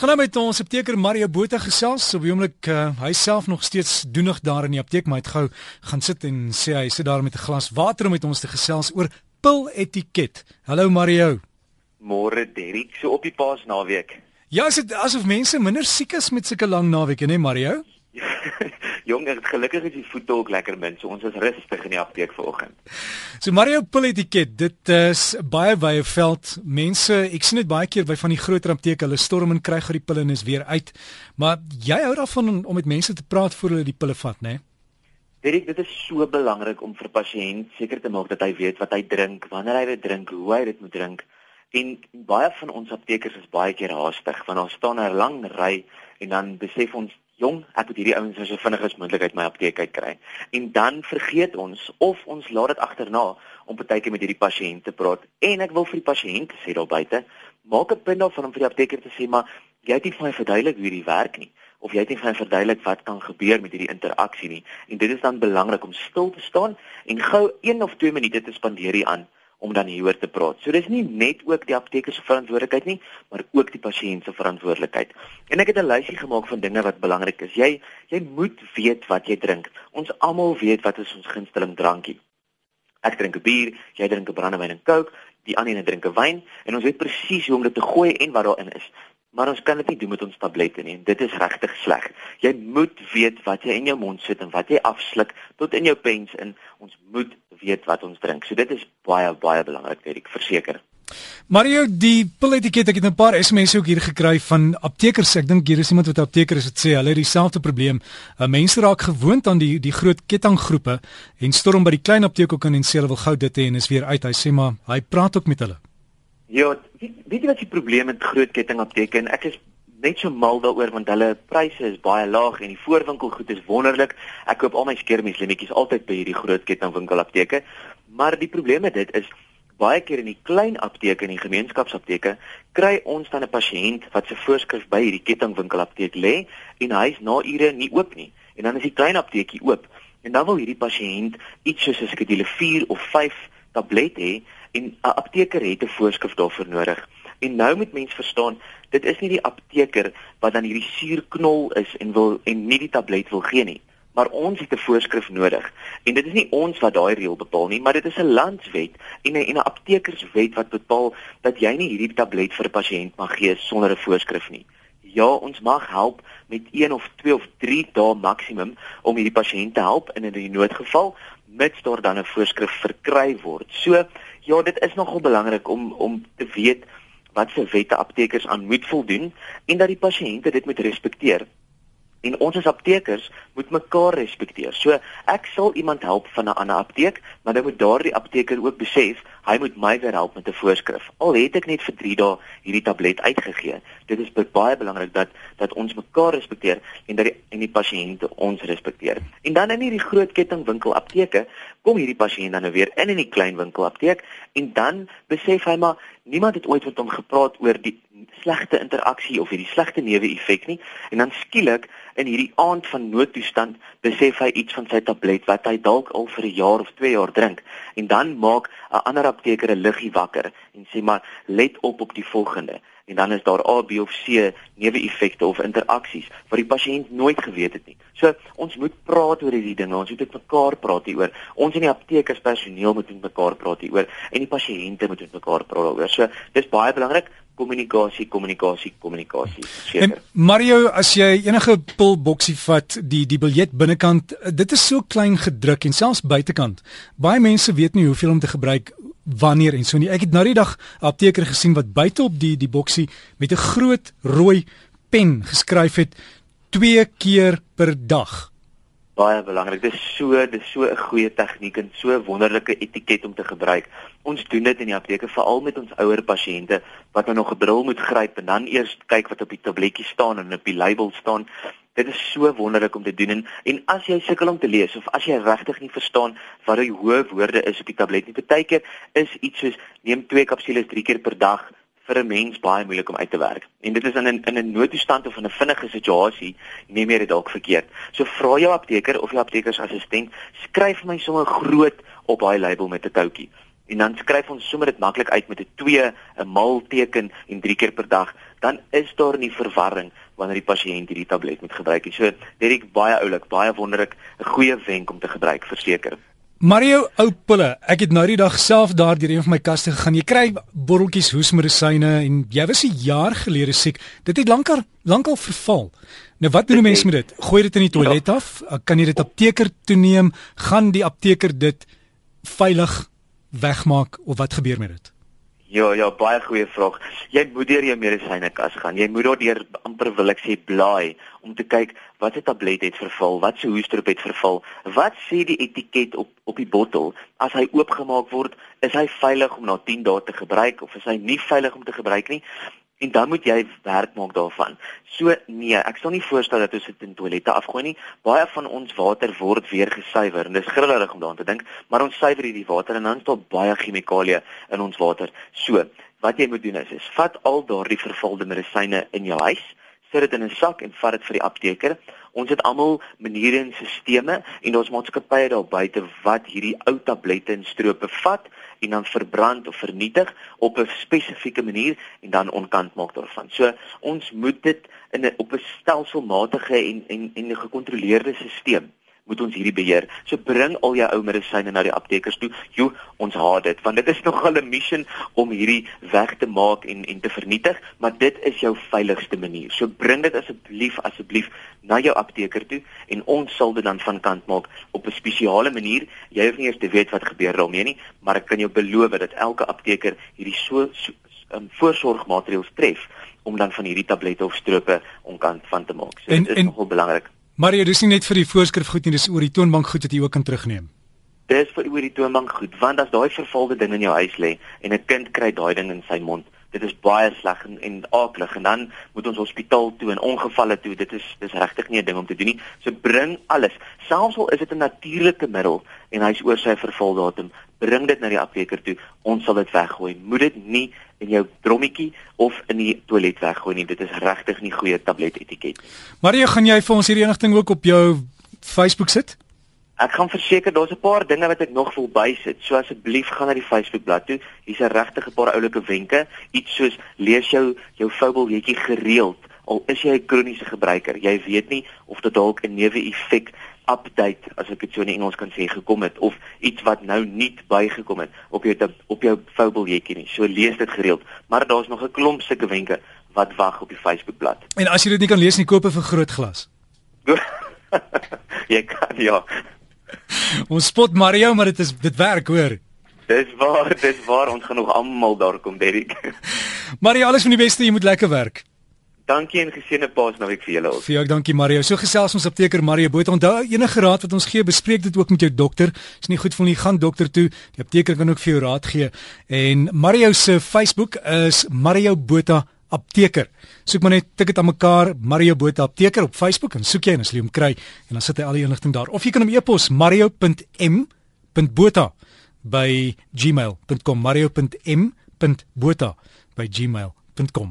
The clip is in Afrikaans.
Ons gaan nou met ons apteker Mario Botha gesels. Op die oomblik uh, hy self nog steeds doenig daar in die apteek, maar hy het gou gaan sit en sê hy sit daar met 'n glas water om met ons te gesels oor pil etiket. Hallo Mario. Môre Derrick, so op die Paasnaweek. Ja, is dit asof mense minder siek is met sulke lang naweke, né Mario? Jong, ek gelukkig is die voete ook lekker min, so ons is rustig in die apteek vanoggend. So Mario Pilletiket, dit is baie wye veld. Mense, ek sien dit baie keer by van die groter apteke, hulle storm en kry gou die pille en is weer uit. Maar jy hou daarvan om met mense te praat voor hulle die pille vat, né? Weet ek, dit is so belangrik om vir pasiënt seker te maak dat hy weet wat hy drink, wanneer hy dit drink, hoe hy dit moet drink. En baie van ons aptekers is baie keer haastig want daar staan 'n lang ry en dan besef ons jong, ek moet hierdie ouens so vinnig as moontlik uit my apteek uit kry. En dan vergeet ons of ons laat dit agterna om partykeer met hierdie pasiënt te praat. En ek wil vir die pasiënt sê daar buite, maak 'n punt daarvan om vir die apteker te sê, maar jy het nie vir my verduidelik hoe hierdie werk nie of jy het nie vir my verduidelik wat kan gebeur met hierdie interaksie nie. En dit is dan belangrik om stil te staan en gou 1 of 2 minute te spandeer hier aan om dan hieroor te praat. So dis nie net ook die apteker se verantwoordelikheid nie, maar ook die pasiënt se verantwoordelikheid. En ek het 'n lysie gemaak van dinge wat belangrik is. Jy jy moet weet wat jy drink. Ons almal weet wat ons gunsteling drankie. Ek drink 'n bier, jy drink 'n brandewyn en Coke, die ander een drink 'n wyn en ons weet presies hoe om dit te gooi en wat daarin is. Maar ons kan dit nie doen met ons tablette nie. Dit is regtig sleg. Jy moet weet wat jy in jou mond sit en wat jy afsluk tot in jou pens in. Ons moet weet wat ons drink. So dit is baie baie belangrik, ek verseker. Mario, die piletiket ek het 'n paar SMS'e ook hier gekry van aptekers. Ek dink hier is iemand wat apteker is wat sê hulle het dieselfde probleem. Uh, mense raak gewoond aan die die groot kettinggroepe en storm by die klein apteek ook in en sê hulle wil gou dit hê en is weer uit. Hy sê maar hy praat ook met hulle. Ja, weet, weet jy wat die probleem met groot kettingapteke en ek is net so mal daaroor want hulle pryse is baie laag en die voorwinkelgoed is wonderlik. Ek koop al my skeermeslemmetjies altyd by hierdie groot kettingwinkelapteke. Maar die probleem met dit is baie keer in die klein apteke en die gemeenskapsapteke kry ons dan 'n pasiënt wat se voorskrif by hierdie kettingwinkelapteek lê en hy's na ure nie oop nie en dan is die klein apteekie oop en dan wil hierdie pasiënt iets soos 'n skedule 4 of 5 tablet hê en 'n apteker het 'n voorskrif daarvoor nodig en nou moet mens verstaan dit is nie die apteker wat dan hierdie suurknol is en wil en nie die tablet wil gee nie maar ons het 'n voorskrif nodig. En dit is nie ons wat daai reël bepaal nie, maar dit is 'n landswet en 'n 'n aptekerswet wat bepaal dat jy nie hierdie tablet vir 'n pasiënt mag gee sonder 'n voorskrif nie. Ja, ons mag help met 1 of 2 of 3 dae maksimum om hierdie pasiënt te help in 'n noodgeval mits daar dan 'n voorskrif verkry word. So, ja, dit is nogal belangrik om om te weet wat se wette aptekers aan moet voldoen en dat die pasiënte dit moet respekteer. En ons as aptekers moet mekaar respekteer. So ek sal iemand help van 'n ander apteek, maar dan moet daardie apteker ook besef hy moet my weer help met 'n voorskrif. Al het ek net vir 3 dae hierdie tablet uitgegee. Dit is baie belangrik dat dat ons mekaar respekteer en dat die en die pasiënte ons respekteer. En dan in hierdie groot kettingwinkel apteke kom hierdie pasiënt dan nou weer in in die klein winkel apteek en dan besef hy maar niemand het ooit met hom gepraat oor die slegte interaksie of hierdie slegte neeweffek nie en dan skielik in hierdie aand van noodtoestand besef hy iets van sy tablet wat hy dalk al vir 'n jaar of 2 jaar drink en dan maak 'n ander apteker 'n liggie wakker en sê maar let op op die volgende en dan is daar A B of C neeweffekte of interaksies wat die pasiënt nooit geweet het nie. So ons moet praat oor hierdie dinge. Ons moet met mekaar praat hieroor. Ons in die apteek as personeel moet met mekaar praat hieroor en die pasiënte moet met mekaar praat daaroor. So dis baie belangrik kommunikasie, kommunikasie, kommunikasie. Seker. Mario, as jy enige pilboksie vat, die die biljet binnekant, dit is so klein gedruk en selfs buitekant. Baie mense weet nie hoeveel om te gebruik wanneer en so nie. Ek het nou die dag 'n apteker gesien wat buite op die die boksie met 'n groot rooi pen geskryf het twee keer per dag baie belangrik. Dit is so, dit is so 'n goeie tegniek en so wonderlike etiket om te gebruik. Ons doen dit in die apteke veral met ons ouer pasiënte wat nou nog 'n bril moet gryp en dan eers kyk wat op die tabletjie staan en op die label staan. Dit is so wonderlik om te doen en, en as jy sukkel om te lees of as jy regtig nie verstaan wat die hoë woorde is op die tablet nie, partykeer is iets soos neem 2 kapsules 3 keer per dag vir 'n mens baie moeilik om uit te werk. En dit is in 'n in 'n noodtoestand of in 'n vinnige situasie neem jy dit dalk verkeerd. So vra jou apteker of jou aptekersassistent skryf my sommer groot op daai label met 'n toutjie. en dan skryf ons sommer dit maklik uit met 'n 2, 'n mal teken en 3 keer per dag, dan is daar nie verwarring wanneer die pasiënt hierdie tablet moet gebruik nie. So, is baie oulik, baie wonderlik, 'n goeie wenk om te gebruik verseker. Mario ou pille, ek het nou die dag self daar deur een van my kaste gegaan. Jy kry botteltjies hoesmedisyne en jy was 'n jaar gelede siek. Dit het lankal lankal verval. Nou wat doen mense met dit? Gooi dit in die toilet ja. af? Kan jy dit apteker toeneem? Gaan die apteker dit veilig wegmaak of wat gebeur met dit? Ja, ja, baie goeie vraag. Jy moet deur jou medisynekas gaan. Jy moet daardeur amper wil ek sê blaai om te kyk wat se tablet het verval, wat se hoestroop het verval, wat sê die etiket op op die bottel. As hy oopgemaak word, is hy veilig om na 10 dae te gebruik of is hy nie veilig om te gebruik nie? En dan moet jy werk maak daarvan. So nee, ek sal nie voorstel dat ons dit in toilette afgooi nie. Baie van ons water word weer gesuiwer en dis grillerig om daaraan te dink, maar ons suiwer hierdie water en dan is daar baie chemikalieë in ons water. So, wat jy moet doen is, is vat al daardie vervalde medisyne in jou huis, sit dit in 'n sak en vat dit vir die apteker. Ons het almal maniere en stelsels en ons maatskappye daar buite wat hierdie ou tablette en strope vat en dan verbrand of vernietig op 'n spesifieke manier en dan onkant maak daarvan. So ons moet dit in 'n op 'n stelselmatige en en en 'n gekontroleerde stelsel moet ons hierdie beheer. So bring al jou ou medisyne na die aptekers toe. Jo, ons haat dit want dit is nogal 'n mission om hierdie weg te maak en en te vernietig, maar dit is jou veiligste manier. So bring dit asseblief asseblief na jou apteker toe en ons sal dit dan van kant maak op 'n spesiale manier. Jy hoef nie eers te weet wat gebeur daarmee nie, maar ek kan jou beloof dat elke apteker hierdie so, so um, voorsorgmaatreëls tref om dan van hierdie tablette of strope onkant van te maak. So en, dit is nogal belangrik. Maar jy dis nie net vir die voorskrif goed nie, dis oor die toonbank goed wat jy ook kan terugneem. Dis vir oor die toonbank goed, want as daai vervalde ding in jou huis lê en 'n kind kry daai ding in sy mond, dit is baie sleg en, en aaklig en dan moet ons hospitaal toe en ongevalle toe. Dit is dis regtig nie 'n ding om te doen nie. So bring alles, selfs al is dit 'n natuurlike middel en hy's oor sy vervaldatum, bring dit na die apteker toe. Ons sal dit weggooi. Moet dit nie in jou drommetjie of in die toilet weggooi nie. Dit is regtig nie goeie tabletetiket nie. Mario, gaan jy vir ons hierdie enigting ook op jou Facebook sit? Ek gaan verseker daar's 'n paar dinge wat ek nog wil bysit. So asseblief gaan na die Facebook bladsy toe. Hier's 'n regtig 'n paar oulike wenke. Iets soos lees jou jou Fable-jetjie gereeld. Al is jy 'n kroniese gebruiker, jy weet nie of dit dalk 'n neeweffek update as ek dit so in Engels kan sê gekom het of iets wat nou nuut bygekom het op jou op jou Fable-jetjie nie. So lees dit gereeld. Maar daar's nog 'n klomp sulke wenke wat wag op die Facebook bladsy. En as jy dit nie kan lees nie, koop 'n vergrootglas. jy kan ja. Ons spot Mario, maar dit is dit werk, hoor. Dis waar, dis waar ons gaan nog almal daar kom, Derrick. Mario, alles van die beste, jy moet lekker werk. Dankie en geseënde Paasnaweek vir julle ook. Vir jou dankie Mario. So gesels ons apteker Mario Botha. Onthou enige raad wat ons gee, bespreek dit ook met jou dokter. As nie goed voel nie, gaan dokter toe. Die apteker kan ook vir jou raad gee. En Mario se Facebook is Mario Botha apteker. Soek maar net tik dit aan mekaar Mario Botha apteker op Facebook en soek jy en as jy hom kry en dan sit hy al die inligting daar. Of jy kan hom e-pos mario.m.botha by gmail.com mario.m.botha by gmail.com